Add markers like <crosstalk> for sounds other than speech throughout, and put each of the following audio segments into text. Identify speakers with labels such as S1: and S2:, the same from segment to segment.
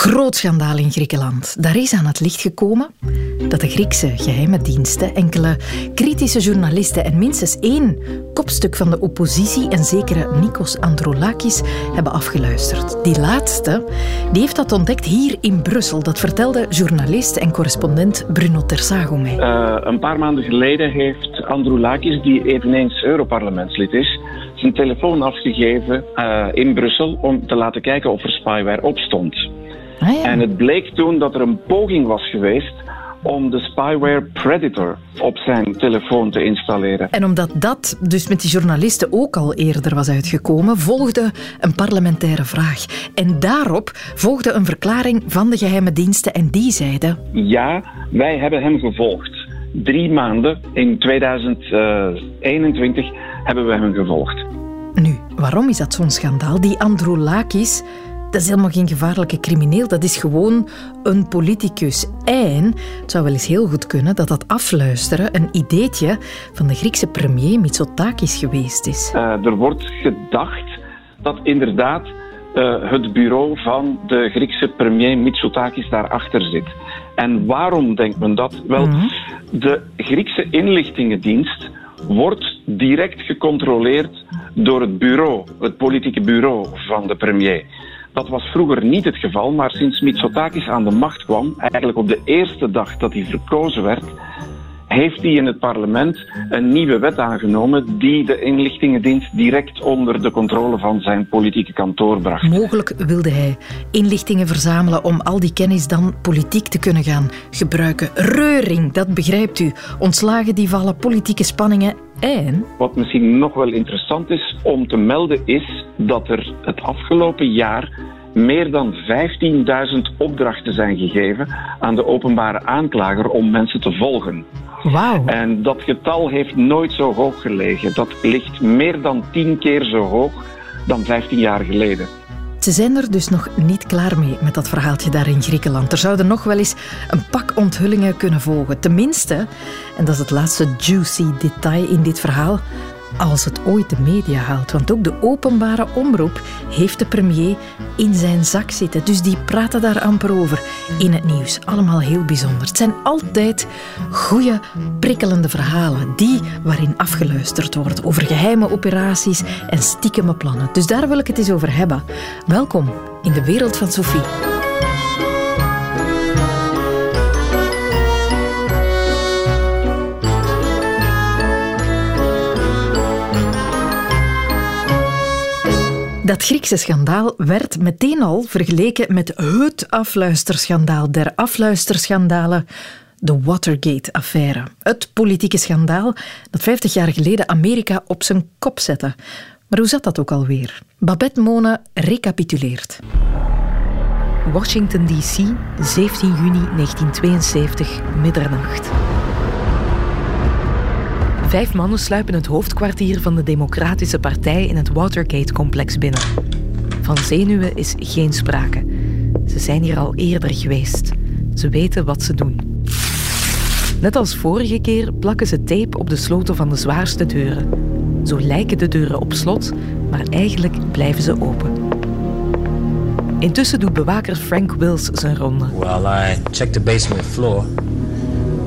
S1: Groot schandaal in Griekenland. Daar is aan het licht gekomen dat de Griekse geheime diensten enkele kritische journalisten en minstens één kopstuk van de oppositie, een zekere Nikos Androulakis, hebben afgeluisterd. Die laatste die heeft dat ontdekt hier in Brussel. Dat vertelde journalist en correspondent Bruno Tersago mij.
S2: Uh, een paar maanden geleden heeft Androulakis, die eveneens Europarlementslid is, zijn telefoon afgegeven uh, in Brussel om te laten kijken of er spyware op stond.
S1: Ah, ja.
S2: En het bleek toen dat er een poging was geweest om de spyware Predator op zijn telefoon te installeren.
S1: En omdat dat dus met die journalisten ook al eerder was uitgekomen, volgde een parlementaire vraag. En daarop volgde een verklaring van de geheime diensten en die zeiden...
S2: Ja, wij hebben hem gevolgd. Drie maanden in 2021 hebben we hem gevolgd.
S1: Nu, waarom is dat zo'n schandaal? Die Androulakis dat is helemaal geen gevaarlijke crimineel. Dat is gewoon een politicus. En het zou wel eens heel goed kunnen dat dat afluisteren een ideetje van de Griekse premier Mitsotakis geweest is.
S2: Uh, er wordt gedacht dat inderdaad uh, het bureau van de Griekse premier Mitsotakis daarachter zit. En waarom denkt men dat? Wel, mm -hmm. de Griekse inlichtingendienst wordt direct gecontroleerd door het bureau, het politieke bureau van de premier. Dat was vroeger niet het geval, maar sinds Mitsotakis aan de macht kwam, eigenlijk op de eerste dag dat hij verkozen werd, heeft hij in het parlement een nieuwe wet aangenomen die de inlichtingendienst direct onder de controle van zijn politieke kantoor bracht.
S1: Mogelijk wilde hij inlichtingen verzamelen om al die kennis dan politiek te kunnen gaan gebruiken. Reuring, dat begrijpt u. Ontslagen die vallen, politieke spanningen en...
S2: Wat misschien nog wel interessant is om te melden is dat er het afgelopen jaar meer dan 15.000 opdrachten zijn gegeven aan de openbare aanklager om mensen te volgen.
S1: Wauw.
S2: En dat getal heeft nooit zo hoog gelegen. Dat ligt meer dan 10 keer zo hoog dan 15 jaar geleden.
S1: Ze zijn er dus nog niet klaar mee met dat verhaaltje daar in Griekenland. Er zouden nog wel eens een pak onthullingen kunnen volgen. Tenminste, en dat is het laatste juicy detail in dit verhaal, als het ooit de media haalt. Want ook de openbare omroep heeft de premier in zijn zak zitten. Dus die praten daar amper over in het nieuws. Allemaal heel bijzonder. Het zijn altijd goede, prikkelende verhalen. Die waarin afgeluisterd wordt over geheime operaties en stiekeme plannen. Dus daar wil ik het eens over hebben. Welkom in de wereld van Sophie. Dat Griekse schandaal werd meteen al vergeleken met het afluisterschandaal der afluisterschandalen, de Watergate-affaire. Het politieke schandaal dat 50 jaar geleden Amerika op zijn kop zette. Maar hoe zat dat ook alweer? Babette Mone recapituleert. Washington DC, 17 juni 1972, middernacht. Vijf mannen sluipen het hoofdkwartier van de Democratische Partij in het Watergate-complex binnen. Van zenuwen is geen sprake. Ze zijn hier al eerder geweest. Ze weten wat ze doen. Net als vorige keer plakken ze tape op de sloten van de zwaarste deuren. Zo lijken de deuren op slot, maar eigenlijk blijven ze open. Intussen doet bewaker Frank Wills zijn ronde.
S3: Well, I checked the basement floor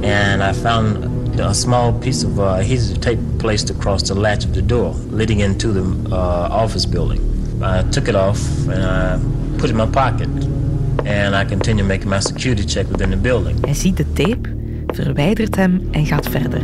S3: and I found a small piece of uh, adhesive tape placed across the latch of the door, leading into the uh, office building. I took it off and I put it in my pocket. And I continue making my security check within the building.
S1: Hij ziet de tape, verwijdert hem en gaat verder.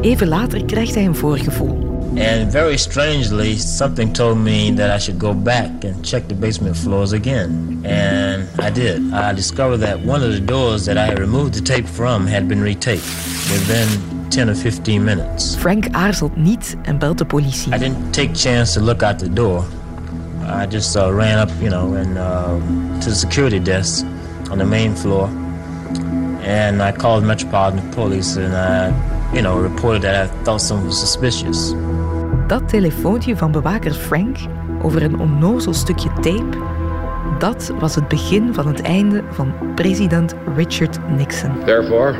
S1: Even later krijgt hij een voorgevoel.
S3: And very strangely, something told me that I should go back and check the basement floors again. And I did. I discovered that one of the doors that I had removed the tape from had been retaped within 10 or 15 minutes.
S1: Frank aarzelt niet en belt de politie.
S3: I didn't take chance to look out the door. I just uh, ran up, you know, and uh, to the security desk on the main floor. And I called Metropolitan Police and I, you know, reported that I thought something was suspicious.
S1: Dat telefoontje van bewaker Frank over een onnozel stukje tape, dat was het begin van het einde van president Richard Nixon.
S4: Therefore,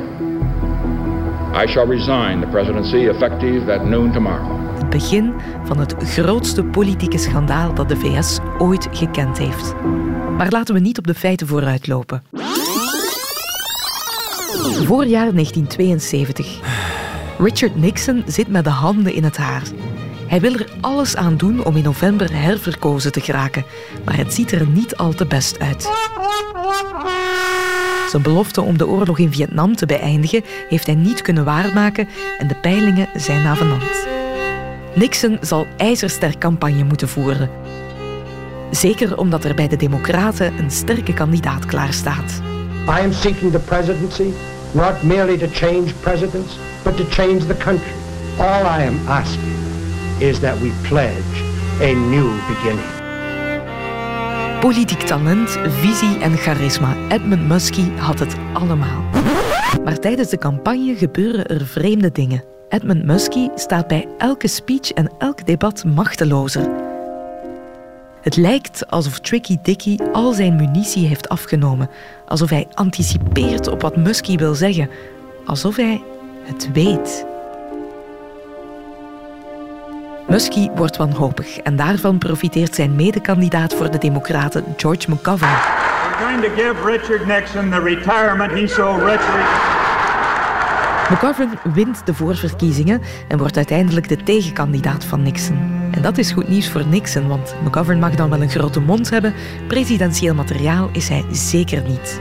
S4: I shall resign the presidency effective at noon tomorrow.
S1: Het begin van het grootste politieke schandaal dat de VS ooit gekend heeft.
S5: Maar laten we niet op de feiten vooruitlopen. Voorjaar 1972. Richard Nixon zit met de handen in het haar. Hij wil er alles aan doen om in november herverkozen te geraken, maar het ziet er niet al te best uit. Zijn belofte om de oorlog in Vietnam te beëindigen heeft hij niet kunnen waarmaken en de peilingen zijn navenant. Nixon zal ijzersterk campagne moeten voeren. Zeker omdat er bij de Democraten een sterke kandidaat klaar staat.
S6: I am seeking the presidency not merely to change presidents, but to change the country. All I am asking is that we pledge a new beginning.
S5: Politiek talent, visie en charisma. Edmund Muskie had het allemaal. Maar tijdens de campagne gebeuren er vreemde dingen. Edmund Muskie staat bij elke speech en elk debat machtelozer. Het lijkt alsof Tricky Dicky al zijn munitie heeft afgenomen. Alsof hij anticipeert op wat Muskie wil zeggen. Alsof hij het weet. Muskie wordt wanhopig en daarvan profiteert zijn medekandidaat voor de Democraten, George McGovern.
S7: We're going to give Richard Nixon the retirement he so richly
S5: McGovern wint de voorverkiezingen en wordt uiteindelijk de tegenkandidaat van Nixon. En dat is goed nieuws voor Nixon, want McGovern mag dan wel een grote mond hebben, presidentieel materiaal is hij zeker niet.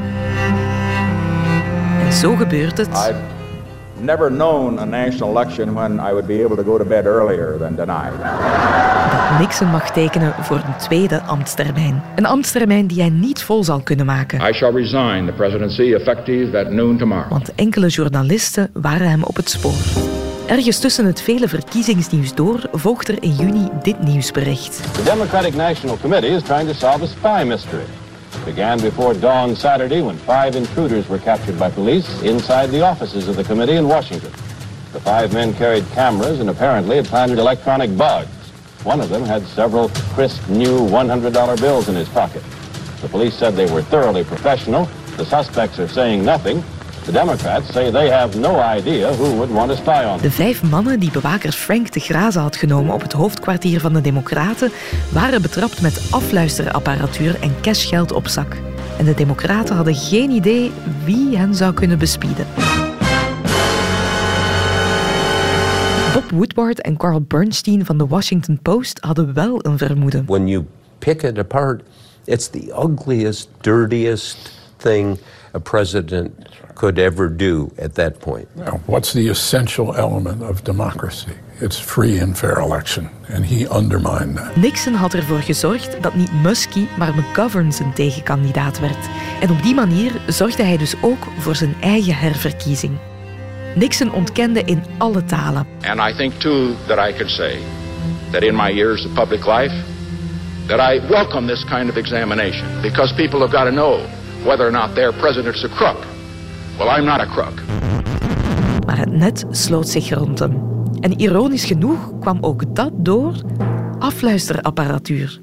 S5: En zo gebeurt het
S4: never known a national election when I would be able to go to bed earlier than tonight.
S5: Dat Nixon mag tekenen voor een tweede ambtstermijn. Een ambtstermijn die hij niet vol zal kunnen maken.
S4: I shall resign the presidency effective at noon tomorrow.
S5: Want enkele journalisten waren hem op het spoor. Ergens tussen het vele verkiezingsnieuws door volgt er in juni dit nieuwsbericht.
S8: The Democratic National Committee is trying to solve a spy mystery. Began before dawn Saturday when five intruders were captured by police inside the offices of the committee in Washington. The five men carried cameras and apparently had planted electronic bugs. One of them had several crisp new $100 bills in his pocket. The police said they were thoroughly professional. The suspects are saying nothing, The Democrats say they have no idea who would want to spy on
S5: De vijf mannen die bewaker Frank de Grazen had genomen op het hoofdkwartier van de Democraten waren betrapt met afluisterapparatuur en cashgeld op zak. En de Democraten hadden geen idee wie hen zou kunnen bespieden. Bob Woodward en Carl Bernstein van de Washington Post hadden wel een vermoeden.
S9: When you pick it apart, it's the ugliest, dirtiest thing a president could ever do at that point.
S10: Now, what's the essential element of democracy? It's free and fair election. And he undermined that.
S5: Nixon had ervoor gezorgd dat niet Muskie, maar McGovern zijn tegenkandidaat werd. En op die manier zorgde hij dus ook voor zijn eigen herverkiezing. Nixon ontkende in alle talen.
S4: And I think too that I could say that in my years of public life that I welcome this kind of examination because people have got to know whether or not their president's a crook. Well, I'm not a crook.
S5: Maar het net sloot zich rond hem. En ironisch genoeg kwam ook dat door afluisterapparatuur.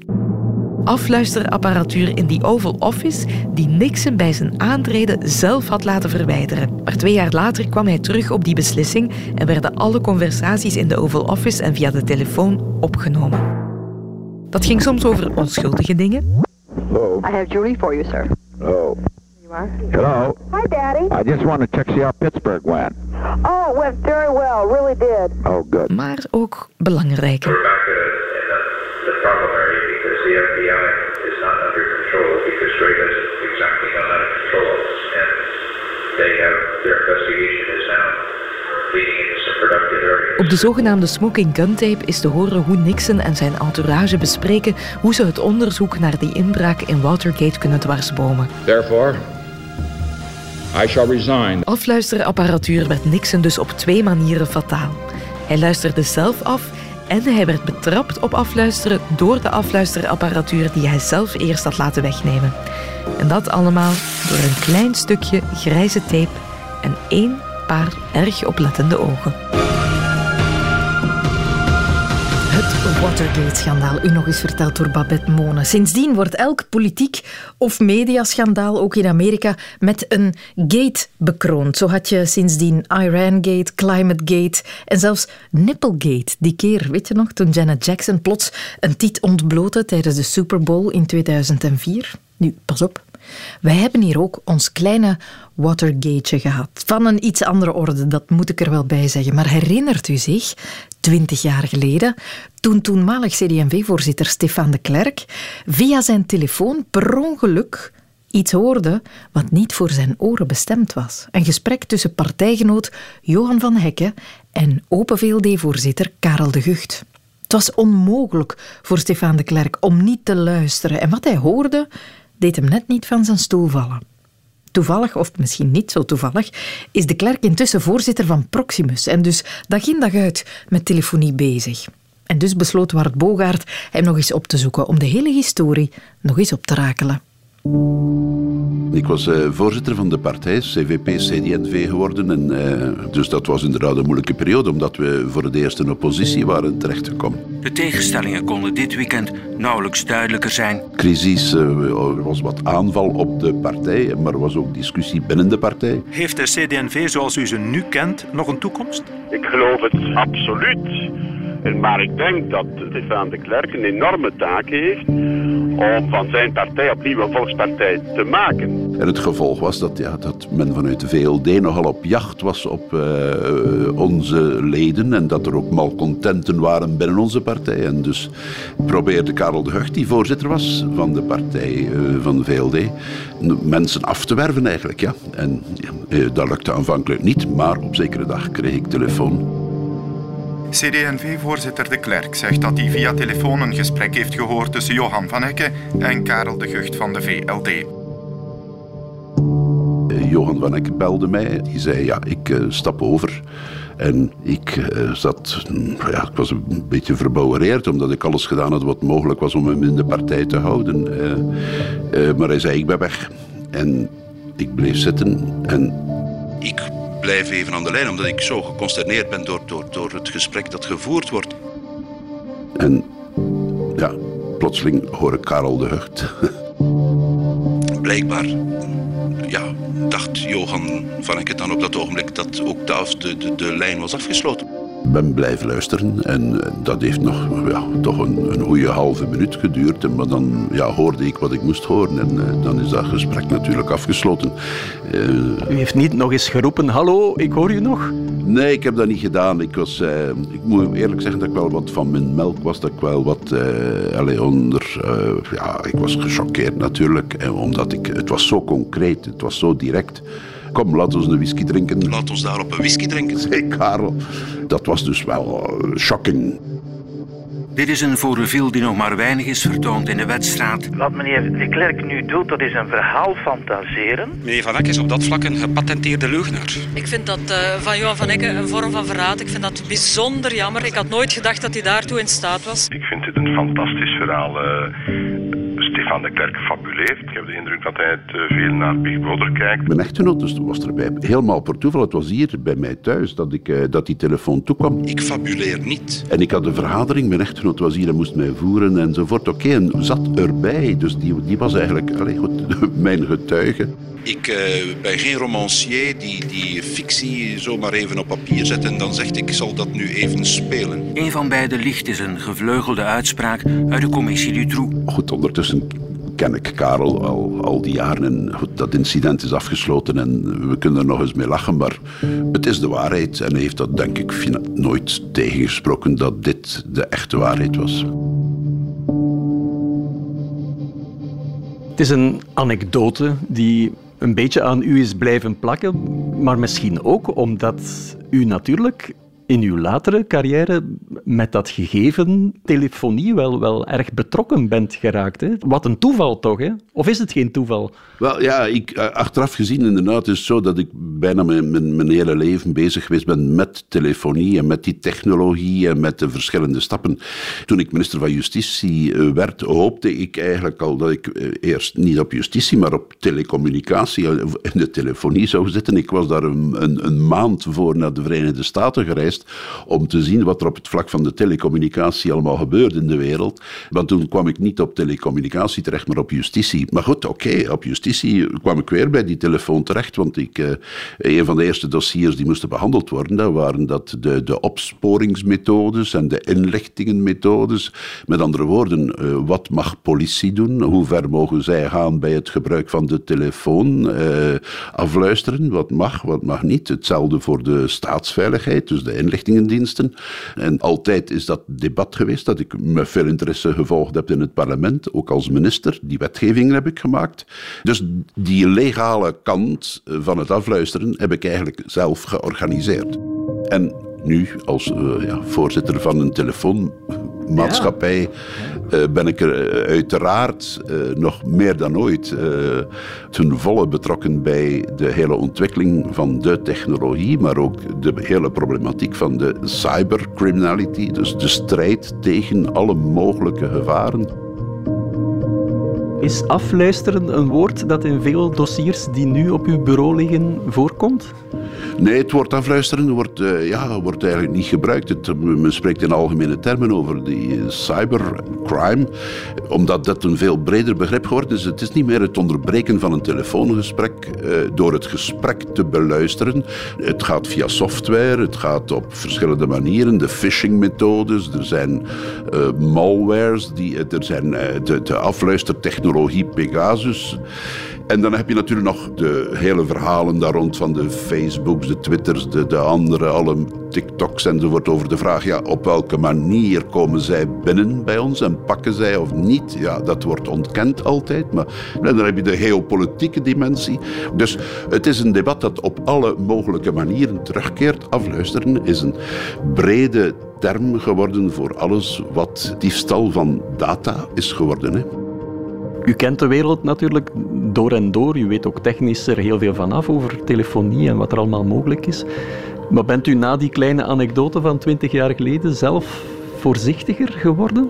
S5: Afluisterapparatuur in die Oval Office die Nixon bij zijn aantreden zelf had laten verwijderen. Maar twee jaar later kwam hij terug op die beslissing en werden alle conversaties in de Oval Office en via de telefoon opgenomen. Dat ging soms over onschuldige dingen.
S11: Hello. I have Julie for you, sir.
S12: Oh. Hello.
S11: Hi, Daddy.
S12: I just want to check see how Pittsburgh went.
S11: Oh, it went very well. Really did.
S12: Oh, good.
S5: Maar ook belangrijke.
S13: We're back to the, the problem area because the FBI is not under control because Greg has exactly out of control and they have their investigation is now.
S5: Op de zogenaamde smoking gun tape is te horen hoe Nixon en zijn entourage bespreken hoe ze het onderzoek naar die inbraak in Watergate kunnen dwarsbomen.
S4: Therefore, I.
S5: Afluisterapparatuur werd Nixon dus op twee manieren fataal. Hij luisterde zelf af en hij werd betrapt op afluisteren door de afluisterapparatuur die hij zelf eerst had laten wegnemen. En dat allemaal door een klein stukje grijze tape en één paar erg oplettende ogen.
S1: Watergate-schandaal, u nog eens verteld door Babette Mone. Sindsdien wordt elk politiek of mediaschandaal, ook in Amerika, met een gate bekroond. Zo had je sindsdien Irangate, Climategate en zelfs Nipplegate. Die keer, weet je nog, toen Janet Jackson plots een tiet ontblootte tijdens de Super Bowl in 2004. Nu, pas op, wij hebben hier ook ons kleine Watergate gehad. Van een iets andere orde, dat moet ik er wel bij zeggen. Maar herinnert u zich, twintig jaar geleden, toen toenmalig CD&V-voorzitter Stefan de Klerk via zijn telefoon per ongeluk iets hoorde wat niet voor zijn oren bestemd was. Een gesprek tussen partijgenoot Johan van Hekken en Open VLD-voorzitter Karel de Gucht. Het was onmogelijk voor Stefan de Klerk om niet te luisteren. En wat hij hoorde, deed hem net niet van zijn stoel vallen. Toevallig, of misschien niet zo toevallig, is de klerk intussen voorzitter van Proximus en dus dag in dag uit met telefonie bezig. En dus besloot Wart Bogaert hem nog eens op te zoeken om de hele historie nog eens op te rakelen.
S14: Ik was uh, voorzitter van de partij, CVP-CD&V geworden. En, uh, dus dat was inderdaad een moeilijke periode, omdat we voor het eerst in oppositie waren terechtgekomen.
S15: De tegenstellingen konden dit weekend nauwelijks duidelijker zijn.
S14: Crisis, uh, er was wat aanval op de partij, maar er was ook discussie binnen de partij.
S16: Heeft de CD&V zoals u ze nu kent nog een toekomst?
S17: Ik geloof het absoluut. Maar ik denk dat Stefan de Klerk een enorme taak heeft om van zijn partij opnieuw een volkspartij te maken.
S14: En het gevolg was dat, ja, dat men vanuit de VLD nogal op jacht was op uh, onze leden en dat er ook malcontenten waren binnen onze partij. En dus probeerde Karel de Hucht, die voorzitter was van de partij uh, van de VLD, mensen af te werven eigenlijk. Ja. En ja, dat lukte aanvankelijk niet, maar op zekere dag kreeg ik telefoon.
S18: CD&V-voorzitter De Klerk zegt dat hij via telefoon een gesprek heeft gehoord tussen Johan van Hekken en Karel de Gucht van de VLD.
S14: Johan van Hekken belde mij. Die zei, ja, ik uh, stap over. En ik uh, zat, ja, ik was een beetje verbouwereerd, omdat ik alles gedaan had wat mogelijk was om hem in de partij te houden. Uh, maar hij zei, ik ben weg. En ik bleef zitten en ik blijf even aan de lijn, omdat ik zo geconsterneerd ben door, door, door het gesprek dat gevoerd wordt. En ja, plotseling hoor ik Karel de Hucht. <laughs> Blijkbaar ja, dacht Johan van Ecken dan op dat ogenblik dat ook de, de, de, de lijn was afgesloten. Ik ben blijven luisteren en dat heeft nog ja, toch een, een goede halve minuut geduurd. Maar dan ja, hoorde ik wat ik moest horen en uh, dan is dat gesprek natuurlijk afgesloten.
S16: Uh, U heeft niet nog eens geroepen, hallo, ik hoor u nog?
S14: Nee, ik heb dat niet gedaan. Ik, was, uh, ik moet eerlijk zeggen dat ik wel wat van mijn melk was. Dat ik wel wat allez, onder... ja, ik was gechoqueerd natuurlijk, omdat ik, het was zo concreet, het was zo direct kom, laat ons een whisky drinken.
S19: Laat ons daarop een whisky drinken.
S14: Zei Karel. Dat was dus wel shocking.
S15: Dit is een vaudeville die nog maar weinig is vertoond in de wedstraat.
S20: Wat meneer de Klerk nu doet, dat is een verhaal fantaseren.
S19: Meneer Van Eck is op dat vlak een gepatenteerde leugenaar.
S21: Ik vind dat uh, van Johan Van Ecken een vorm van verraad. Ik vind dat bijzonder jammer. Ik had nooit gedacht dat hij daartoe in staat was.
S22: Ik vind dit een fantastisch verhaal. Uh, Stefan de Klerk fabuleert. Ik heb de indruk dat hij te veel naar Big Brother kijkt.
S14: Mijn echtgenoot dus was erbij. Helemaal per toeval. Het was hier bij mij thuis dat, ik, uh, dat die telefoon toekwam.
S19: Ik fabuleer niet.
S14: En ik had een vergadering. Mijn echtgenoot was hier en moest mij voeren enzovoort. Oké, okay, en zat erbij. Dus die, die was eigenlijk allez, goed, <laughs> mijn getuige.
S19: Ik uh, ben geen romancier die, die fictie zomaar even op papier zet en dan zegt ik zal dat nu even spelen.
S15: Een van beide ligt is een gevleugelde uitspraak uit de commissie Dutroux.
S14: Goed, ondertussen ken ik Karel al, al die jaren en goed, dat incident is afgesloten en we kunnen er nog eens mee lachen, maar het is de waarheid en hij heeft dat denk ik nooit tegengesproken dat dit de echte waarheid was.
S16: Het is een anekdote die een beetje aan u is blijven plakken, maar misschien ook omdat u natuurlijk in uw latere carrière met dat gegeven telefonie wel, wel erg betrokken bent geraakt. Hè? Wat een toeval toch, hè? Of is het geen toeval?
S14: Wel ja, ik, eh, achteraf gezien inderdaad is het zo dat ik bijna mijn, mijn, hele leven bezig geweest ben met telefonie en met die technologie en met de verschillende stappen. Toen ik minister van Justitie eh, werd, hoopte ik eigenlijk al dat ik eh, eerst niet op justitie, maar op telecommunicatie in de telefonie zou zitten. Ik was daar een, een, een maand voor naar de Verenigde Staten gereisd om te zien wat er op het vlak van de telecommunicatie allemaal gebeurt in de wereld. Want toen kwam ik niet op telecommunicatie terecht, maar op justitie. Maar goed, oké, op justitie kwam ik weer bij die telefoon terecht, want ik, uh, een van de eerste dossiers die moesten behandeld worden, dat waren dat de, de opsporingsmethodes en de inlichtingenmethodes. Met andere woorden, uh, wat mag politie doen? Hoe ver mogen zij gaan bij het gebruik van de telefoon? Uh, afluisteren, wat mag, wat mag niet. Hetzelfde voor de staatsveiligheid, dus de inlichtingendiensten. En altijd is dat debat geweest dat ik met veel interesse gevolgd heb in het parlement, ook als minister. Die wetgeving heb ik gemaakt. Dus die legale kant van het afluisteren heb ik eigenlijk zelf georganiseerd. En nu, als uh, ja, voorzitter van een telefoonmaatschappij, ben ik er uiteraard uh, nog meer dan ooit ten volle betrokken bij de hele ontwikkeling van de technologie, maar ook de hele problematiek van de cybercriminality, dus de strijd tegen alle mogelijke gevaren.
S16: Is afluisteren een woord dat in veel dossiers die nu op uw bureau liggen voorkomt?
S14: Nee, het woord afluisteren wordt, uh, ja, wordt eigenlijk niet gebruikt. Het, men spreekt in algemene termen over die cybercrime, omdat dat een veel breder begrip geworden is. Het is niet meer het onderbreken van een telefoongesprek door het gesprek te beluisteren. Het gaat via software, het gaat op verschillende manieren. De phishing-methodes, er zijn malwares, die, er zijn de, de afluistertechnologie Pegasus. En dan heb je natuurlijk nog de hele verhalen daar rond van de Facebooks, de Twitters, de, de andere, alle TikToks enzovoort over de vraag, ja, op welke manier komen zij binnen bij ons en pakken zij of niet? Ja, dat wordt ontkend altijd, maar dan heb je de geopolitieke dimensie. Dus het is een debat dat op alle mogelijke manieren terugkeert. Afluisteren is een brede term geworden voor alles wat diefstal van data is geworden. Hè.
S16: U kent de wereld natuurlijk door en door. U weet ook technisch er heel veel van af over telefonie en wat er allemaal mogelijk is. Maar bent u na die kleine anekdote van 20 jaar geleden zelf voorzichtiger geworden?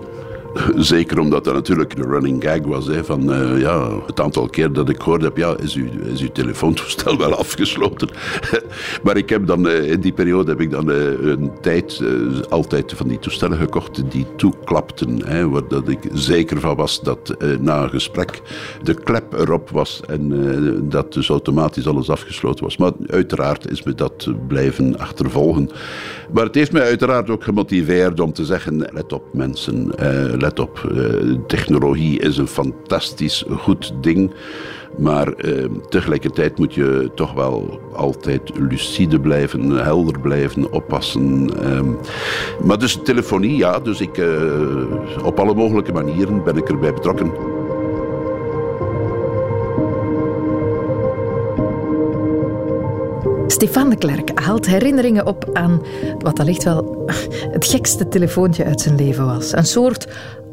S16: <laughs>
S14: Zeker omdat dat natuurlijk de running gag was. Hè, van, uh, ja, het aantal keer dat ik gehoord heb, ja, is, uw, is uw telefoontoestel <laughs> wel afgesloten? <laughs> maar ik heb dan, uh, in die periode heb ik dan uh, een tijd altijd van die toestellen gekocht die toeklapten. Hè, waar dat ik zeker van was dat na een gesprek de klep erop was en dat dus automatisch alles afgesloten was. Maar uiteraard is me dat blijven achtervolgen. Maar het heeft mij uiteraard ook gemotiveerd om te zeggen, let op mensen, let op, uh, technologie is een fantastisch goed ding. Maar uh, tegelijkertijd moet je toch wel altijd lucide blijven, helder blijven, oppassen. Uh, maar dus telefonie, ja. Dus ik, uh, op alle mogelijke manieren ben ik erbij betrokken.
S1: Stefan de Klerk haalt herinneringen op aan wat allicht wel het gekste telefoontje uit zijn leven was. Een soort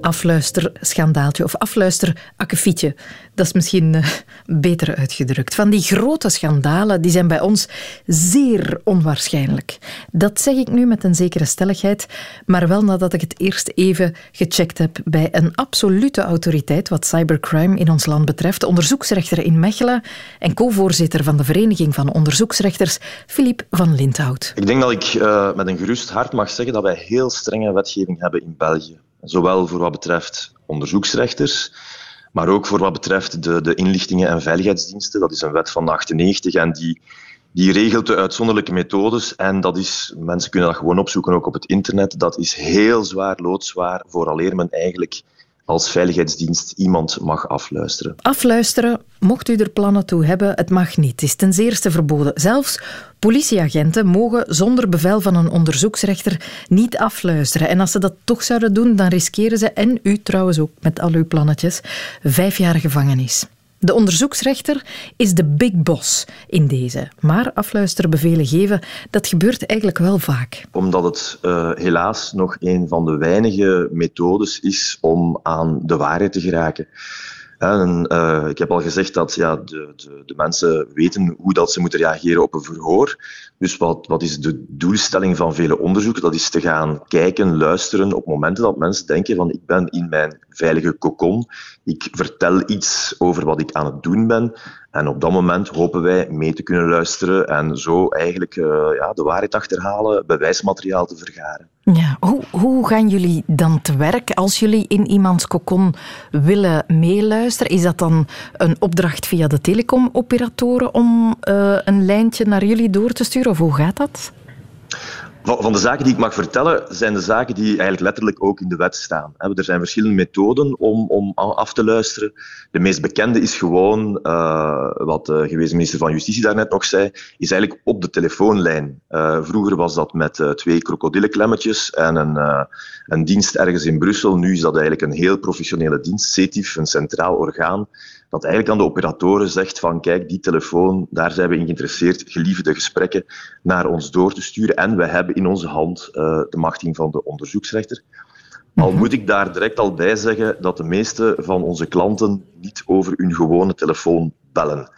S1: afluisterschandaaltje of afluisterakkefietje. Dat is misschien uh, beter uitgedrukt. Van die grote schandalen die zijn bij ons zeer onwaarschijnlijk. Dat zeg ik nu met een zekere stelligheid, maar wel nadat ik het eerst even gecheckt heb bij een absolute autoriteit wat cybercrime in ons land betreft, onderzoeksrechter in Mechelen en co-voorzitter van de Vereniging van Onderzoeksrechters, Filip van Lindhout.
S23: Ik denk dat ik uh, met een gerust hart mag zeggen dat wij heel strenge wetgeving hebben in België. Zowel voor wat betreft onderzoeksrechters, maar ook voor wat betreft de, de inlichtingen- en veiligheidsdiensten. Dat is een wet van 98 en die, die regelt de uitzonderlijke methodes. En dat is, mensen kunnen dat gewoon opzoeken ook op het internet. Dat is heel zwaar, loodzwaar, vooraleer men eigenlijk als veiligheidsdienst iemand mag afluisteren.
S1: Afluisteren, mocht u er plannen toe hebben, het mag niet. Het is ten zeerste verboden. Zelfs politieagenten mogen zonder bevel van een onderzoeksrechter niet afluisteren. En als ze dat toch zouden doen, dan riskeren ze, en u trouwens ook met al uw plannetjes, vijf jaar gevangenis. De onderzoeksrechter is de big boss in deze. Maar afluisterbevelen geven, dat gebeurt eigenlijk wel vaak.
S23: Omdat het uh, helaas nog een van de weinige methodes is om aan de waarheid te geraken. En, uh, ik heb al gezegd dat ja, de, de, de, mensen weten hoe dat ze moeten reageren op een verhoor. Dus wat, wat is de doelstelling van vele onderzoeken? Dat is te gaan kijken, luisteren op momenten dat mensen denken van ik ben in mijn veilige kokon, ik vertel iets over wat ik aan het doen ben en op dat moment hopen wij mee te kunnen luisteren en zo eigenlijk uh, ja, de waarheid achterhalen, bewijsmateriaal te vergaren.
S1: Ja, hoe, hoe gaan jullie dan te werk als jullie in iemands kokon willen meeluisteren? Is dat dan een opdracht via de telecomoperatoren om uh, een lijntje naar jullie door te sturen of hoe gaat dat?
S23: Van de zaken die ik mag vertellen, zijn de zaken die eigenlijk letterlijk ook in de wet staan. Er zijn verschillende methoden om, om af te luisteren. De meest bekende is gewoon, uh, wat de gewezen minister van Justitie daarnet nog zei, is eigenlijk op de telefoonlijn. Uh, vroeger was dat met twee krokodillenklemmetjes en een, een dienst ergens in Brussel. Nu is dat eigenlijk een heel professionele dienst, CETIF, een centraal orgaan, dat eigenlijk aan de operatoren zegt van kijk, die telefoon, daar zijn we in geïnteresseerd, geliefde gesprekken naar ons door te sturen. En we hebben in onze hand uh, de machting van de onderzoeksrechter. Al moet ik daar direct al bij zeggen dat de meeste van onze klanten niet over hun gewone telefoon bellen.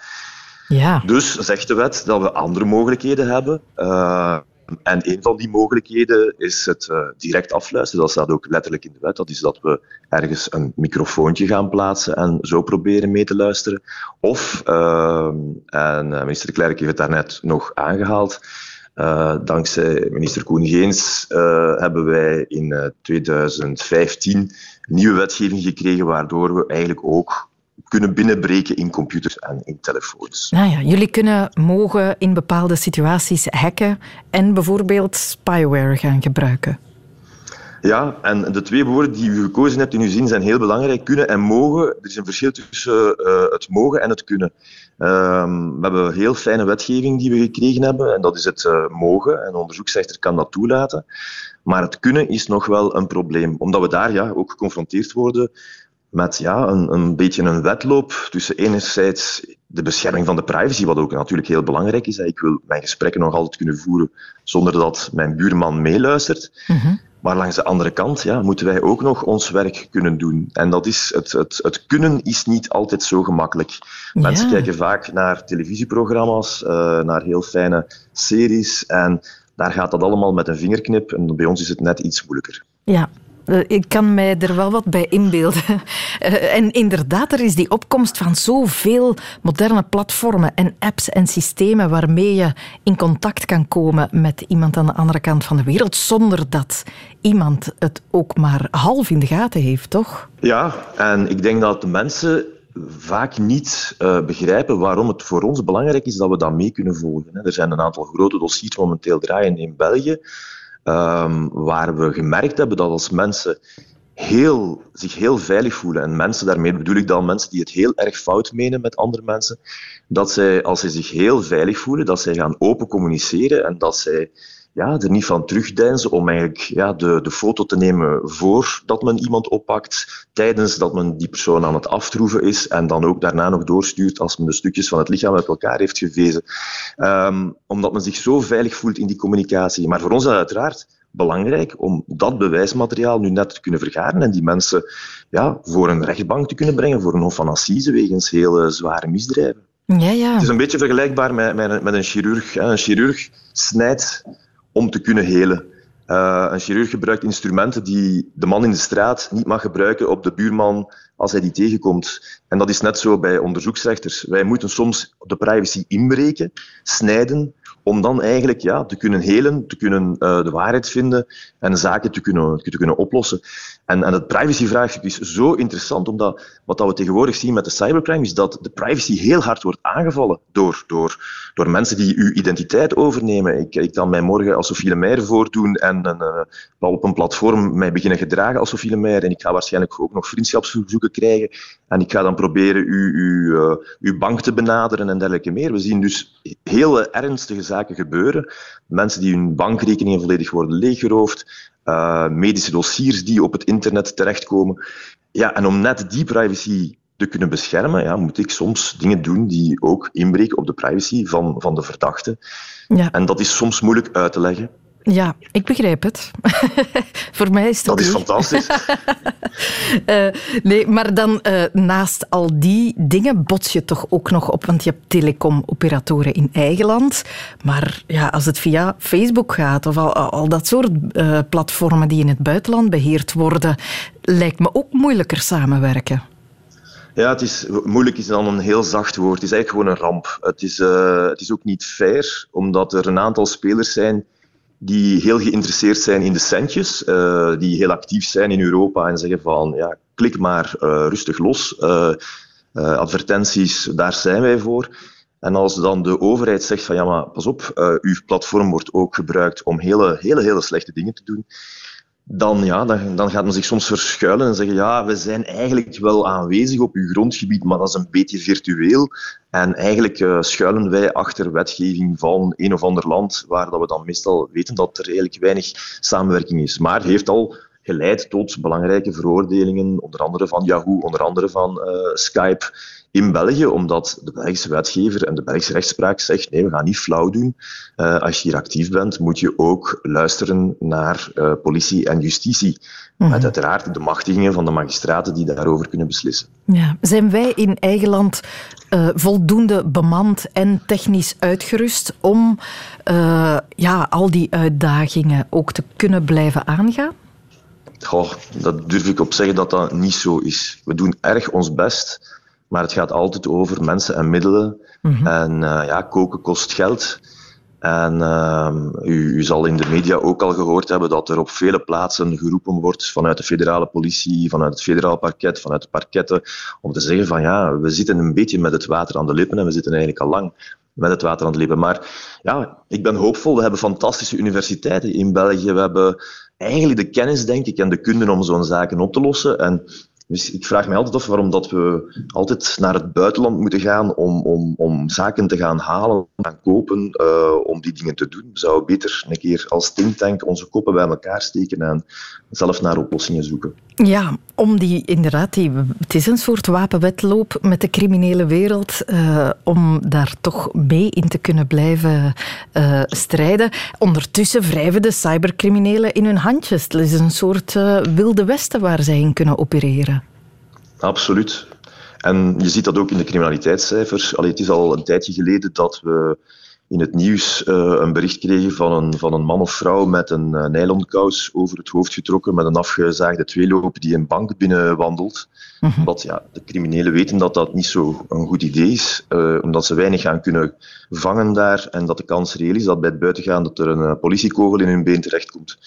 S1: Ja.
S23: Dus zegt de wet dat we andere mogelijkheden hebben. Uh, en een van die mogelijkheden is het uh, direct afluisteren. Dat staat ook letterlijk in de wet. Dat is dat we ergens een microfoontje gaan plaatsen en zo proberen mee te luisteren. Of, uh, en minister Klerk heeft het daarnet nog aangehaald, uh, dankzij minister Koen Geens hebben wij in 2015 nieuwe wetgeving gekregen, waardoor we eigenlijk ook kunnen binnenbreken in computers en in telefoons.
S1: Nou ja, jullie kunnen mogen in bepaalde situaties hacken en bijvoorbeeld spyware gaan gebruiken.
S23: Ja, en de twee woorden die u gekozen hebt in uw zin zijn heel belangrijk. Kunnen en mogen. Er is een verschil tussen uh, het mogen en het kunnen. Uh, we hebben heel fijne wetgeving die we gekregen hebben. En dat is het uh, mogen. En de onderzoeksrechter kan dat toelaten. Maar het kunnen is nog wel een probleem. Omdat we daar ja, ook geconfronteerd worden met ja, een, een beetje een wedloop tussen enerzijds de bescherming van de privacy, wat ook natuurlijk heel belangrijk is. Ik wil mijn gesprekken nog altijd kunnen voeren zonder dat mijn buurman meeluistert. Mm -hmm. Maar langs de andere kant ja, moeten wij ook nog ons werk kunnen doen. En dat is het, het, het kunnen is niet altijd zo gemakkelijk. Ja. Mensen kijken vaak naar televisieprogramma's, uh, naar heel fijne series. En daar gaat dat allemaal met een vingerknip. En bij ons is het net iets moeilijker.
S1: Ja, ik kan mij er wel wat bij inbeelden. <laughs> En inderdaad, er is die opkomst van zoveel moderne platformen en apps en systemen waarmee je in contact kan komen met iemand aan de andere kant van de wereld, zonder dat iemand het ook maar half in de gaten heeft, toch?
S23: Ja, en ik denk dat de mensen vaak niet uh, begrijpen waarom het voor ons belangrijk is dat we dat mee kunnen volgen. Er zijn een aantal grote dossiers momenteel draaien in België. Um, waar we gemerkt hebben dat als mensen heel, zich heel veilig voelen, en mensen, daarmee bedoel ik dan mensen die het heel erg fout menen met andere mensen, dat zij, als zij zich heel veilig voelen, dat zij gaan open communiceren en dat zij ja, er niet van terugdeinzen om eigenlijk ja, de, de foto te nemen voordat men iemand oppakt, tijdens dat men die persoon aan het aftroeven is en dan ook daarna nog doorstuurt als men de stukjes van het lichaam uit elkaar heeft gevezen. Um, omdat men zich zo veilig voelt in die communicatie. Maar voor ons is dat uiteraard belangrijk om dat bewijsmateriaal nu net te kunnen vergaren en die mensen ja, voor een rechtbank te kunnen brengen, voor een hof van assise wegens heel zware misdrijven.
S1: Ja, ja.
S23: Het is een beetje vergelijkbaar met, met, met een chirurg. Een chirurg snijdt om te kunnen helen. Uh, een chirurg gebruikt instrumenten die de man in de straat niet mag gebruiken op de buurman als hij die tegenkomt. En dat is net zo bij onderzoeksrechters. Wij moeten soms de privacy inbreken, snijden, om dan eigenlijk ja, te kunnen helen, te kunnen uh, de waarheid vinden en zaken te kunnen, te kunnen oplossen. En, en het privacyvraagstuk is zo interessant, omdat wat we tegenwoordig zien met de cybercrime is dat de privacy heel hard wordt aangevallen door, door, door mensen die uw identiteit overnemen. Ik, ik kan mij morgen als Sophie Lemaier voordoen en uh, op een platform mij beginnen gedragen als Sophie Lemaier en ik ga waarschijnlijk ook nog vriendschapsverzoeken krijgen en ik ga dan proberen u, u, uh, uw bank te benaderen en dergelijke meer. We zien dus heel ernstige zaken gebeuren. Mensen die hun bankrekeningen volledig worden leeggeroofd, uh, medische dossiers die op het internet terechtkomen. Ja, en om net die privacy te kunnen beschermen, ja, moet ik soms dingen doen die ook inbreken op de privacy van, van de verdachte.
S1: Ja.
S23: En dat is soms moeilijk uit te leggen.
S1: Ja, ik begrijp het. <laughs> Voor mij is het
S23: Dat is fantastisch. <laughs>
S1: Eh, nee, maar dan eh, naast al die dingen bots je toch ook nog op, want je hebt telecomoperatoren in eigen land. Maar ja, als het via Facebook gaat of al, al dat soort eh, platformen die in het buitenland beheerd worden, lijkt me ook moeilijker samenwerken.
S23: Ja, het is, moeilijk is dan een heel zacht woord. Het is eigenlijk gewoon een ramp. Het is, het is ook niet fair, omdat er een aantal spelers zijn die heel geïnteresseerd zijn in de centjes, eh, die heel actief zijn in Europa en zeggen van, ja, klik maar eh, rustig los. Eh, advertenties, daar zijn wij voor. En als dan de overheid zegt van, ja, maar pas op, uw platform wordt ook gebruikt om hele, hele, hele slechte dingen te doen, dan, ja, dan, dan gaat men zich soms verschuilen en zeggen ja, we zijn eigenlijk wel aanwezig op uw grondgebied, maar dat is een beetje virtueel. En eigenlijk eh, schuilen wij achter wetgeving van een of ander land, waar dat we dan meestal weten dat er eigenlijk weinig samenwerking is. Maar heeft al geleid tot belangrijke veroordelingen, onder andere van Yahoo, onder andere van eh, Skype in België, omdat de Belgische wetgever en de Belgische rechtspraak zegt nee, we gaan niet flauw doen. Eh, als je hier actief bent, moet je ook luisteren naar eh, politie en justitie. Met uiteraard de machtigingen van de magistraten die daarover kunnen beslissen.
S1: Ja. Zijn wij in eigen land voldoende bemand en technisch uitgerust om ja, al die uitdagingen ook te kunnen blijven aangaan?
S23: Goh, dat durf ik op zeggen dat dat niet zo is. We doen erg ons best, maar het gaat altijd over mensen en middelen. En eh, ja, koken kost geld. En ehm, u, u zal in de media ook al gehoord hebben dat er op vele plaatsen geroepen wordt vanuit de federale politie, vanuit het federaal parket, vanuit de parketten, om te zeggen van ja, we zitten een beetje met het water aan de lippen en we zitten eigenlijk al lang met het water aan de lippen. Maar ja, ik ben hoopvol. We hebben fantastische universiteiten in België. We hebben eigenlijk de kennis, denk ik, en de kunde om zo'n zaken op te lossen. En dus ik vraag me altijd af waarom dat we altijd naar het buitenland moeten gaan om, om, om zaken te gaan halen, gaan kopen, eh, om die dingen te doen. We zouden beter een keer als thinktank onze koppen bij elkaar steken en zelf naar oplossingen zoeken.
S1: Ja, om die inderdaad, die, het is een soort wapenwetloop met de criminele wereld, eh, om daar toch mee in te kunnen blijven eh, strijden. Ondertussen wrijven de cybercriminelen in hun handjes. Het is een soort wilde westen waar zij in kunnen opereren.
S23: Absoluut. En je ziet dat ook in de criminaliteitscijfers. Allee, het is al een tijdje geleden dat we in het nieuws eh, een bericht kregen van een, van een man of vrouw met een uh, nylonkous over het hoofd getrokken met een afgezaagde tweeloop die een bank binnenwandelt. Want ja, de criminelen weten dat dat niet zo een goed idee is, eh, omdat ze weinig gaan kunnen vangen daar en dat de kans reëel is dat bij het buitengaan dat er een eh, politiekogel in hun been terechtkomt.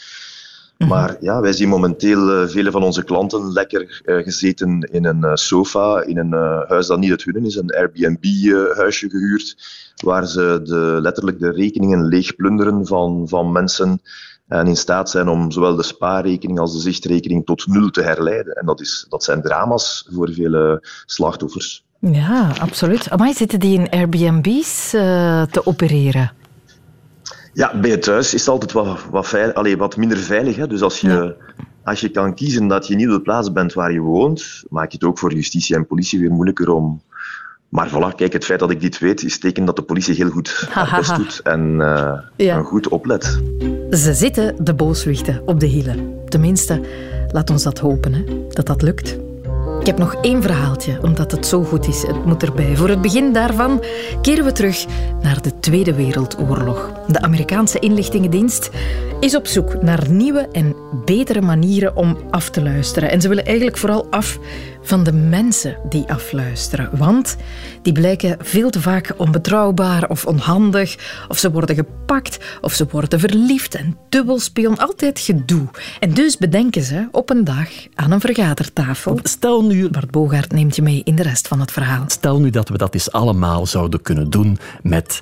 S23: Maar ja, wij zien momenteel eh, vele van onze klanten lekker eh, gezeten in een eh, sofa, in een huis dat niet het hunne is, een Airbnb-huisje gehuurd, waar ze de, letterlijk de rekeningen leeg plunderen van, van mensen en in staat zijn om zowel de spaarrekening als de zichtrekening tot nul te herleiden. En dat, is, dat zijn drama's voor vele slachtoffers.
S1: Ja, absoluut. Maar zitten die in Airbnb's te opereren?
S23: Ja, bij het thuis is het altijd wat, wat, veil, allee, wat minder veilig. Hè? Dus als je, als je kan kiezen dat je niet op de plaats bent waar je woont, maak je het ook voor justitie en politie weer moeilijker om... Maar voilà, kijk, het feit dat ik dit weet, is teken dat de politie heel goed <laughs> haar best doet en, eh,
S1: Ja.
S23: en goed oplet.
S1: Ze zitten, de booswichten, op de hielen. Tenminste, laat ons dat hopen, hè, dat dat lukt. Ik heb nog één verhaaltje, omdat het zo goed is. Het moet erbij. Voor het begin daarvan keren we terug naar de Tweede Wereldoorlog. De Amerikaanse inlichtingendienst is op zoek naar nieuwe en betere manieren om af te luisteren. En ze willen eigenlijk vooral af van de mensen die afluisteren. Want die blijken veel te vaak onbetrouwbaar of onhandig. Of ze worden gepakt, of ze worden verliefd en dubbelspion. Altijd gedoe. En dus bedenken ze op een dag aan een vergadertafel.
S16: Stel nu...
S1: Bart Bogaert neemt je mee in de rest van het verhaal.
S16: Stel nu dat we dat eens allemaal zouden kunnen doen met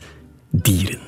S16: dieren.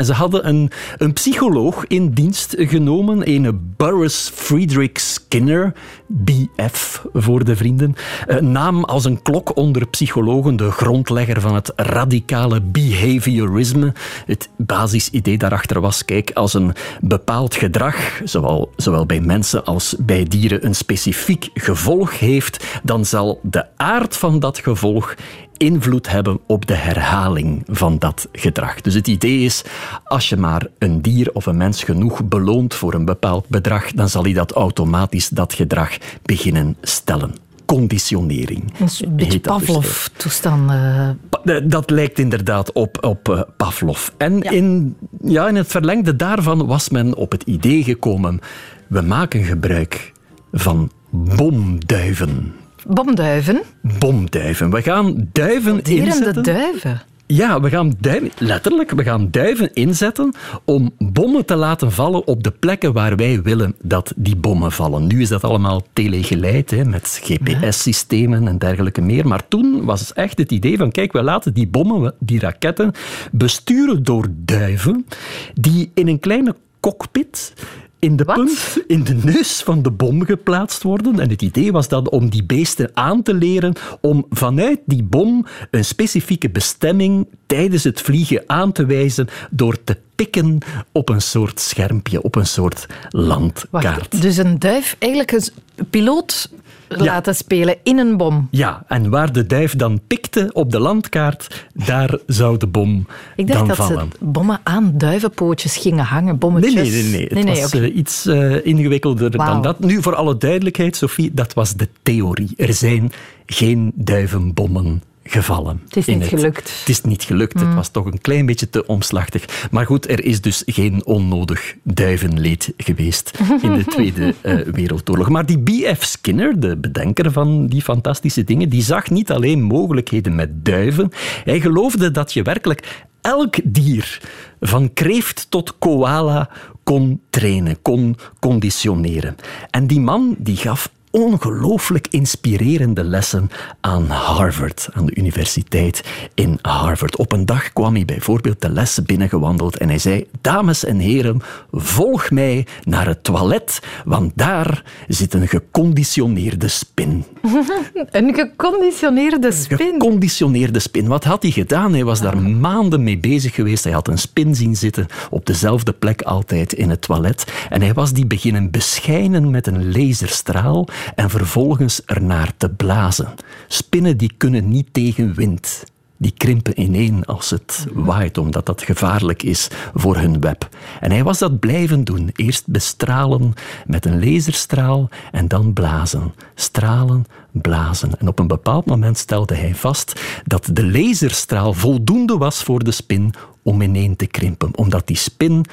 S16: En ze hadden een, een psycholoog in dienst genomen, een Burris Friedrich Skinner, BF voor de vrienden. Een naam als een klok onder psychologen, de grondlegger van het radicale behaviorisme. Het basisidee daarachter was, kijk, als een bepaald gedrag, zowel, zowel bij mensen als bij dieren, een specifiek gevolg heeft, dan zal de aard van dat gevolg invloed hebben op de herhaling van dat gedrag. Dus het idee is, als je maar een dier of een mens genoeg beloont voor een bepaald bedrag, dan zal hij dat automatisch dat gedrag beginnen stellen conditionering.
S1: Een beetje
S16: dat dus.
S1: Eh.
S16: Pa- eh, Dat lijkt inderdaad op, op eh, Pavlov. En In, ja, in het verlengde daarvan was men op het idee gekomen: we maken gebruik van bomduiven.
S1: Bomduiven.
S16: Bomduiven. We gaan duiven inzetten.
S1: duiven.
S16: Ja, we gaan duiven, letterlijk, we gaan duiven inzetten om bommen te laten vallen op de plekken waar wij willen dat die bommen vallen. Nu is dat allemaal telegeleid, hè, met GPS-systemen en dergelijke meer. Maar toen was echt het idee van, kijk, we laten die bommen, die raketten, besturen door duiven die in een kleine cockpit in de punt, in de neus van de bom geplaatst worden. En het idee was dan om die beesten aan te leren om vanuit die bom een specifieke bestemming tijdens het vliegen aan te wijzen door te pikken op een soort schermpje, op een soort landkaart.
S1: Wacht, dus een duif eigenlijk een piloot laten spelen in een bom.
S16: Ja, en waar de duif dan pikte op de landkaart, daar zou de bom
S1: Ik dacht
S16: dan
S1: dat
S16: vallen.
S1: ze bommen aan duivenpootjes gingen hangen,
S16: Nee,
S1: bommetjes.
S16: nee, nee. nee. Het was eh, iets eh, ingewikkelder dan dat. Nu, voor alle duidelijkheid, Sophie, dat was de theorie. Er zijn geen duivenbommen gevallen.
S1: Het is niet gelukt.
S16: Het is niet gelukt. Het
S1: Mm.
S16: was toch een klein beetje te omslachtig. Maar goed, er is dus geen onnodig duivenleed geweest <laughs> in de Tweede eh, Wereldoorlog. Maar die B.F. Skinner, de bedenker van die fantastische dingen, die zag niet alleen mogelijkheden met duiven. Hij geloofde dat je werkelijk elk dier, van kreeft tot koala, kon trainen, kon conditioneren. En die man die gaf ongelooflijk inspirerende lessen aan Harvard, aan de universiteit in Harvard. Op een dag kwam hij bijvoorbeeld de lessen binnengewandeld en hij zei: Dames en heren, volg mij naar het toilet, want daar zit een geconditioneerde spin. <laughs>
S1: een geconditioneerde spin.
S16: Geconditioneerde spin. Wat had hij gedaan? Hij was daar maanden mee bezig geweest. Hij had een spin zien zitten op dezelfde plek altijd in het toilet. En hij was die beginnen beschijnen met een laserstraal en vervolgens ernaar te blazen. Spinnen die kunnen niet tegen wind. Die krimpen ineen als het waait, omdat dat gevaarlijk is voor hun web. En hij was dat blijven doen. Eerst bestralen met een laserstraal en dan blazen. Stralen, blazen. En op een bepaald moment stelde hij vast dat de laserstraal voldoende was voor de spin om ineen te krimpen, omdat die spin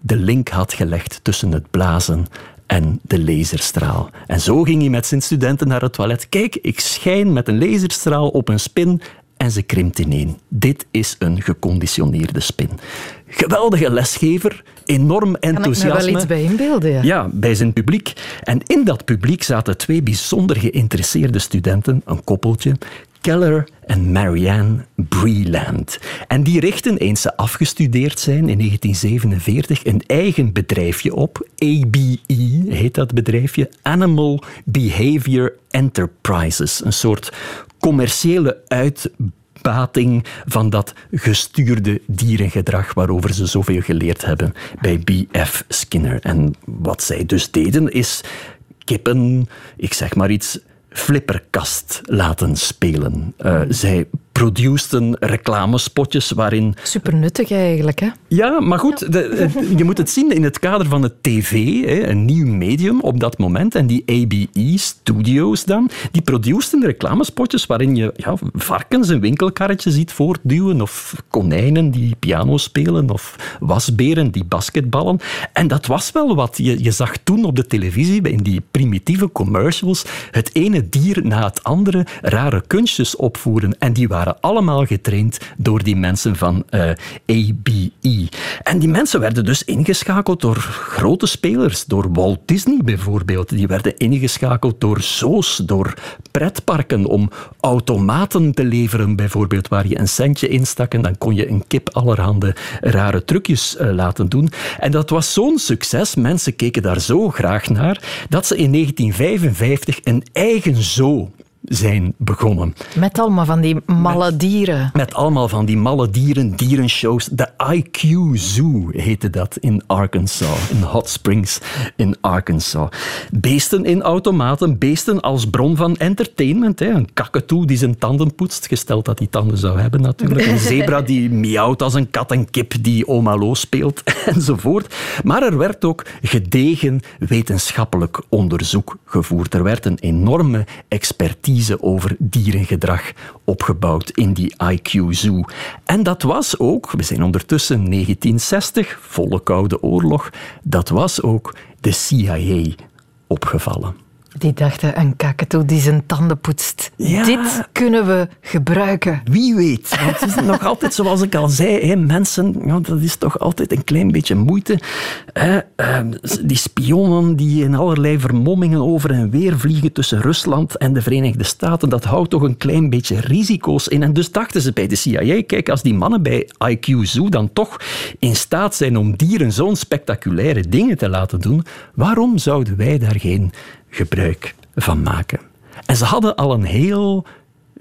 S16: de link had gelegd tussen het blazen en de laserstraal. En zo ging hij met zijn studenten naar het toilet. Kijk, ik schijn met een laserstraal op een spin en ze krimpt ineen. Dit is een geconditioneerde spin. Geweldige lesgever, enorm
S1: Kan ik me
S16: enthousiasme.
S1: wel iets bij inbeelden? Ja.
S16: Ja, bij zijn publiek. En in dat publiek zaten twee bijzonder geïnteresseerde studenten, een koppeltje, Keller en Marianne Breland. En die richten, eens ze afgestudeerd zijn in 1947, een eigen bedrijfje op. ABE heet dat bedrijfje. Animal Behavior Enterprises. Een soort commerciële uitbating van dat gestuurde dierengedrag waarover ze zoveel geleerd hebben bij B.F. Skinner. En wat zij dus deden is kippen, ik zeg maar iets, flipperkast laten spelen. Eh, zij produceden reclamespotjes waarin
S1: Super nuttig eigenlijk, hè?
S16: ja, maar goed, de- <laughs> je moet het zien in het kader van het tv, hè, een nieuw medium op dat moment. En die ABE-studios dan, die produceren reclamespotjes waarin je ja, varkens een winkelkarretje ziet voortduwen, of konijnen die piano spelen, of wasberen die basketballen. En dat was wel wat. Je, je zag toen op de televisie, in die primitieve commercials, het ene dier na het andere rare kunstjes opvoeren. En die waren allemaal getraind door die mensen van eh, ABE. En die mensen werden dus ingeschakeld door grote spelers, door Walt Disney bijvoorbeeld. Die werden ingeschakeld door zoos, door pretparken om automaten te leveren, bijvoorbeeld, waar je een centje instak en dan kon je een kip allerhande rare trucjes eh, laten doen. En dat was zo'n succes, mensen keken daar zo graag naar, dat ze in 1955 een eigen zoo zijn begonnen.
S1: Met allemaal van die malle dieren.
S16: Met allemaal van die malle dieren, dierenshows. De IQ Zoo heette dat in Arkansas, in Hot Springs in Arkansas. Beesten in automaten, beesten als bron van entertainment. Hè. Een kakatoe die zijn tanden poetst, gesteld dat hij tanden zou hebben natuurlijk. Een zebra die miauwt als een kat, een kip die oma Lo speelt, <laughs> enzovoort. Maar er werd ook gedegen wetenschappelijk onderzoek gevoerd. Er werd een enorme expertise over dierengedrag opgebouwd in die IQ Zoo. En dat was ook, we zijn ondertussen 1960, volle Koude Oorlog, dat was ook de CIA opgevallen.
S1: Die dachten, een kakatoe die zijn tanden poetst. Dit kunnen we gebruiken.
S16: Wie weet. Want het is <laughs> nog altijd, zoals ik al zei, hè, mensen, ja, dat is toch altijd een klein beetje moeite. Hè, ehm, die spionnen die in allerlei vermommingen over en weer vliegen tussen Rusland en de Verenigde Staten, dat houdt toch een klein beetje risico's in. En dus dachten ze bij de CIA, kijk, als die mannen bij IQ Zoo dan toch in staat zijn om dieren zo'n spectaculaire dingen te laten doen, waarom zouden wij daar geen gebruik van maken. En ze hadden al een heel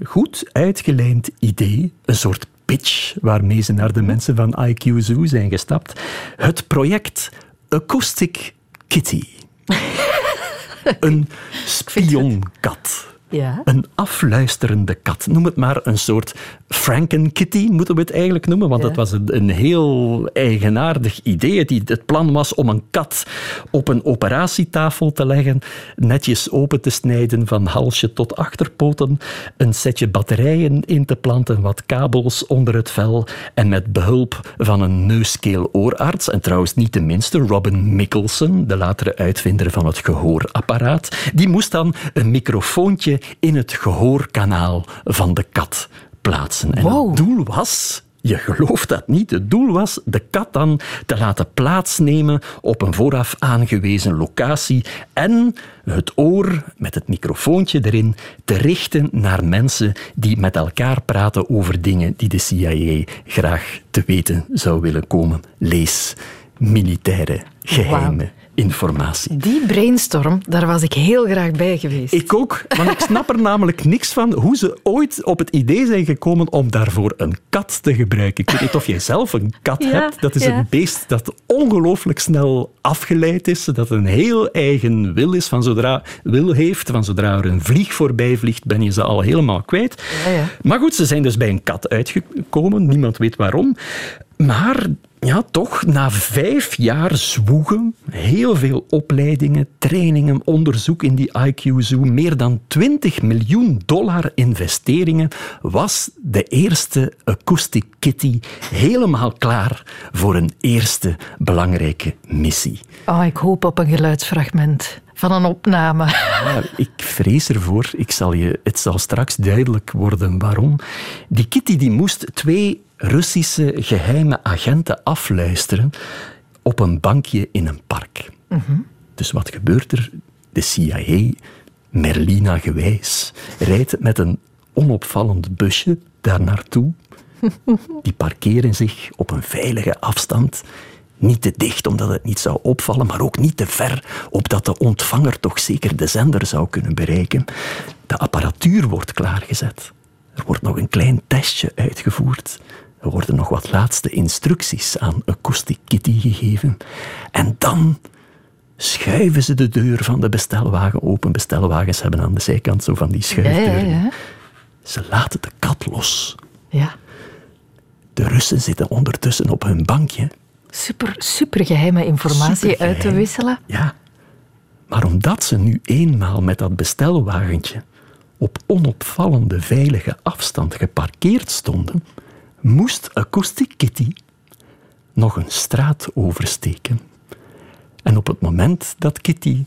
S16: goed uitgelijnd idee, een soort pitch waarmee ze naar de mensen van IQ Zoo zijn gestapt. Het project Acoustic Kitty. <laughs> een spionkat.
S1: Ja.
S16: Een afluisterende kat. Noem het maar een soort Frankenkitty, moeten we het eigenlijk noemen. Want
S1: Ja.
S16: het was een, een heel eigenaardig idee. Het, het plan was om een kat op een operatietafel te leggen, netjes open te snijden van halsje tot achterpoten, een setje batterijen in te planten, wat kabels onder het vel en met behulp van een neuskeel-oorarts, en trouwens niet de minste, Robin Mickelson, de latere uitvinder van het gehoorapparaat, die moest dan een microfoontje in het gehoorkanaal van de kat plaatsen. En het doel was je gelooft dat niet. Het doel was de kat dan te laten plaatsnemen op een vooraf aangewezen locatie en het oor met het microfoontje erin te richten naar mensen die met elkaar praten over dingen die de CIA graag te weten zou willen komen. Lees militaire geheime informatie.
S1: Die brainstorm, daar was ik heel graag bij geweest.
S16: Ik ook, want ik snap er namelijk niks van hoe ze ooit op het idee zijn gekomen om daarvoor een kat te gebruiken. Ik weet niet of jij zelf een kat
S1: Ja,
S16: hebt. Dat is
S1: ja.
S16: een beest dat ongelooflijk snel afgeleid is, dat een heel eigen wil is, van zodra wil heeft, van zodra er een vlieg voorbij vliegt, ben je ze al helemaal kwijt.
S1: Ja, ja.
S16: Maar goed, ze zijn dus bij een kat uitgekomen, niemand weet waarom. Maar ja, toch, na vijf jaar zwoegen, heel veel opleidingen, trainingen, onderzoek in die IQ Zoo, meer dan 20 miljoen dollar investeringen, was de eerste Acoustic Kitty helemaal klaar voor een eerste belangrijke missie.
S1: Oh, ik hoop op een geluidsfragment van een opname.
S16: Ja, ik vrees ervoor. Ik zal je, het zal straks duidelijk worden waarom. Die Kitty die moest twee Russische geheime agenten afluisteren op een bankje in een park. Dus wat gebeurt er? De CIA, Merlina gewijs, rijdt met een onopvallend busje daar naartoe. <laughs> Die parkeren zich op een veilige afstand. Niet te dicht, omdat het niet zou opvallen, maar ook niet te ver, opdat de ontvanger toch zeker de zender zou kunnen bereiken. De apparatuur wordt klaargezet. Er wordt nog een klein testje uitgevoerd. Er worden nog wat laatste instructies aan Acoustic Kitty gegeven. En dan schuiven ze de deur van de bestelwagen open. Bestelwagens hebben aan de zijkant zo van die
S1: Ja,
S16: schuifdeuren.
S1: ja, ja.
S16: Ze laten de kat los.
S1: ja.
S16: De Russen zitten ondertussen op hun bankje.
S1: Super, super geheime informatie
S16: Supergeheim.
S1: uit te wisselen.
S16: Ja. Maar omdat ze nu eenmaal met dat bestelwagentje op onopvallende veilige afstand geparkeerd stonden, moest Acoustic Kitty nog een straat oversteken. En op het moment dat Kitty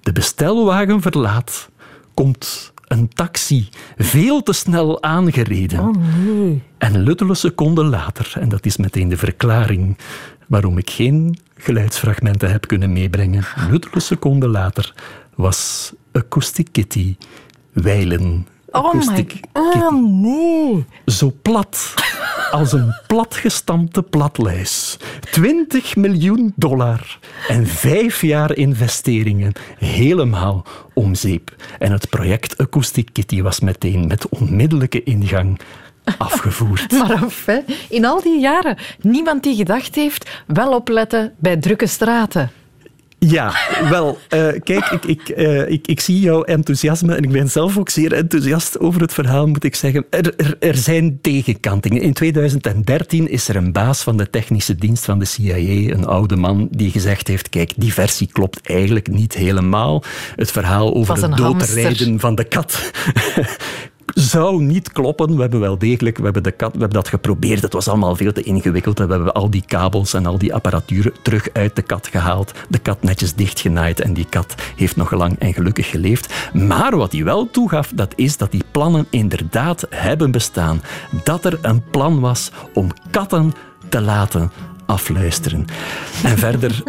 S16: de bestelwagen verlaat, komt een taxi veel te snel aangereden.
S1: Oh nee.
S16: En luttele seconden later, en dat is meteen de verklaring waarom ik geen geluidsfragmenten heb kunnen meebrengen, luttele seconden later was Acoustic Kitty wijlen
S1: Oh
S16: acoustic
S1: my... Oh, nee.
S16: zo plat als een platgestampte platlijs. 20 miljoen dollar en vijf jaar investeringen. Helemaal om zeep. En het project Acoustic Kitty was meteen met onmiddellijke ingang afgevoerd. <laughs>
S1: Maar af, hè. in al die jaren, niemand die gedacht heeft, wel opletten bij drukke straten.
S16: Ja, wel, eh, kijk, ik, ik, eh, ik, ik zie jouw enthousiasme en ik ben zelf ook zeer enthousiast over het verhaal, moet ik zeggen. Er, er, er zijn tegenkantingen. In 2013 is er een baas van de technische dienst van de CIA, een oude man, die gezegd heeft, kijk, die versie klopt eigenlijk niet helemaal. Het verhaal over het doodrijden
S1: hamster.
S16: van de kat zou niet kloppen. We hebben wel degelijk we hebben de kat, we hebben dat geprobeerd. Het was allemaal veel te ingewikkeld. We hebben al die kabels en al die apparatuur terug uit de kat gehaald. De kat netjes dichtgenaaid. En die kat heeft nog lang en gelukkig geleefd. Maar wat hij wel toegaf, dat is dat die plannen inderdaad hebben bestaan. Dat er een plan was om katten te laten afluisteren. En verder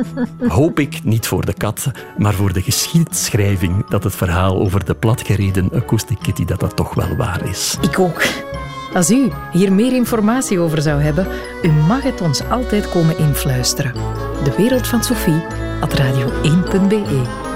S16: hoop ik, niet voor de kat, maar voor de geschiedschrijving, dat het verhaal over de platgereden Acoustic Kitty, dat dat toch wel waar is.
S1: Ik ook. Als u hier meer informatie over zou hebben, u mag het ons altijd komen influisteren. De wereld van Sophie, at radio1.be.